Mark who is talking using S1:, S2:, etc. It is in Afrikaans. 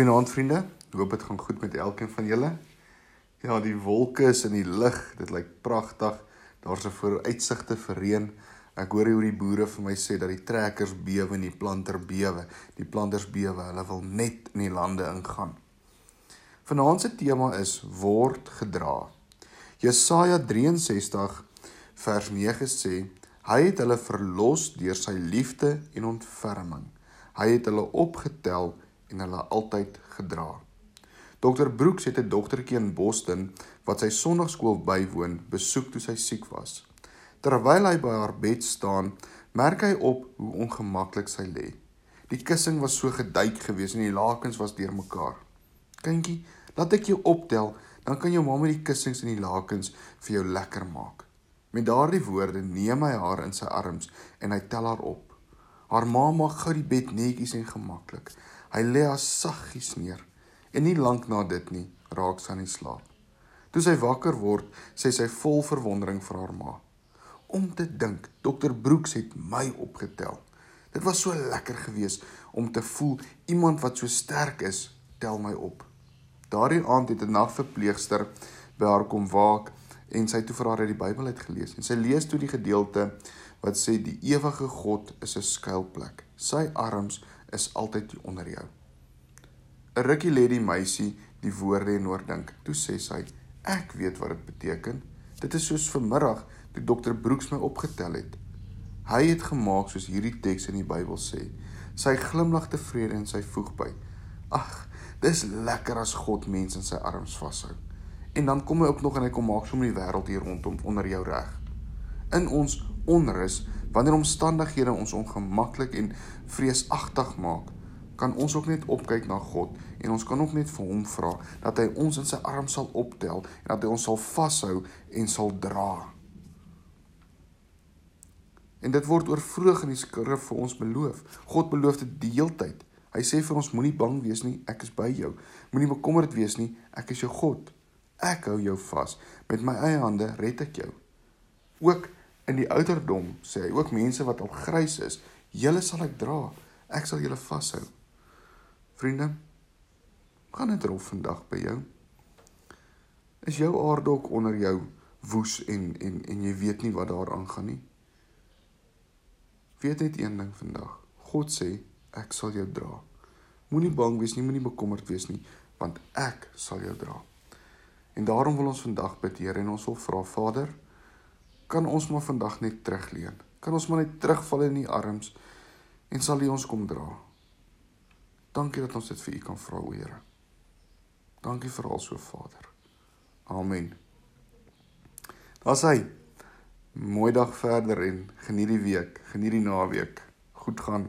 S1: Goeienaand vriende. Hoop dit gaan goed met elkeen van julle. Ja, die wolke is in die lug. Dit lyk pragtig. Daar's 'n vooruitsigte vir reën. Ek hoor hoe die boere vir my sê dat die trekkers bewe en die planter bewe. Die planters bewe. Hulle wil net in die lande ingaan. Vanaand se tema is word gedra. Jesaja 63 vers 9 sê: Hy het hulle verlos deur sy liefde en ontferming. Hy het hulle opgetel en hulle altyd gedra. Dr Brooks het 'n dogtertjie in Boston wat sy sonnaarskool bywoon, besoek toe sy siek was. Terwyl hy by haar bed staan, merk hy op hoe ongemaklik sy lê. Die kussing was so geduik gewees en die lakens was deurmekaar. Kindjie, laat ek jou optel, dan kan jou mamma die kussings en die lakens vir jou lekker maak. Met daardie woorde neem hy haar in sy arms en hy tel haar op. Haar ma maak gou die bed netjies en gemaklik. Hy lê haar saggies neer en nie lank na dit nie raak sy aan die slaap. Toe sy wakker word, sê sy vol verwondering vir haar ma: "Om te dink, dokter Brooks het my opgetel. Dit was so lekker geweest om te voel iemand wat so sterk is, tel my op." Daardie aand het 'n nagverpleegster by haar kom waak en sy het toe vir haar uit die Bybel uit gelees en sy lees toe die gedeelte wat sê die ewige God is 'n skuilplek. Sy arms is altyd onder jou. 'n Rukkie lê die meisie die woorde en oordink. Toe sê sy: "Ek weet wat dit beteken. Dit is soos vanmiddag toe dokter Broeks my opgetel het. Hy het gemaak soos hierdie teks in die Bybel sê. Sy glimlag tevrede en sy voeg by: Ag, dis lekker as God mense in sy arms vashou. En dan kom hy ook nog en hy kom maak sommer die wêreld hier rondom onder jou reg. In ons onrus wanneer omstandighede ons ongemaklik en vreesagtig maak, kan ons ook net opkyk na God en ons kan ook net vir hom vra dat hy ons in sy arms sal optel en dat hy ons sal vashou en sal dra. En dit word oor vroeg in die skrif vir ons beloof. God beloof dit die heeltyd. Hy sê vir ons moenie bang wees nie, ek is by jou. Moenie bekommerd wees nie, ek is jou God. Ek hou jou vas. Met my eie hande red ek jou. Ook in die ouderdom sê hy ook mense wat al grys is, julle sal ek dra. Ek sal julle vashou. Vriende, gaan dit rof vandag by jou? Is jou aard dalk onder jou woes en en en jy weet nie wat daar aangaan nie? Weet net een ding vandag. God sê ek sal jou dra. Moenie bang wees nie, moenie bekommerd wees nie, want ek sal jou dra. En daarom wil ons vandag bid, Here, en ons wil vra, Vader, kan ons maar vandag net terugleun. Kan ons maar net terugval in U arms en sal U ons kom dra. Dankie dat ons dit vir U kan vra, o Here. Dankie vir al so Vader. Amen. Daar's hy. Mooi dag verder en geniet die week, geniet die naweek. Goed gaan.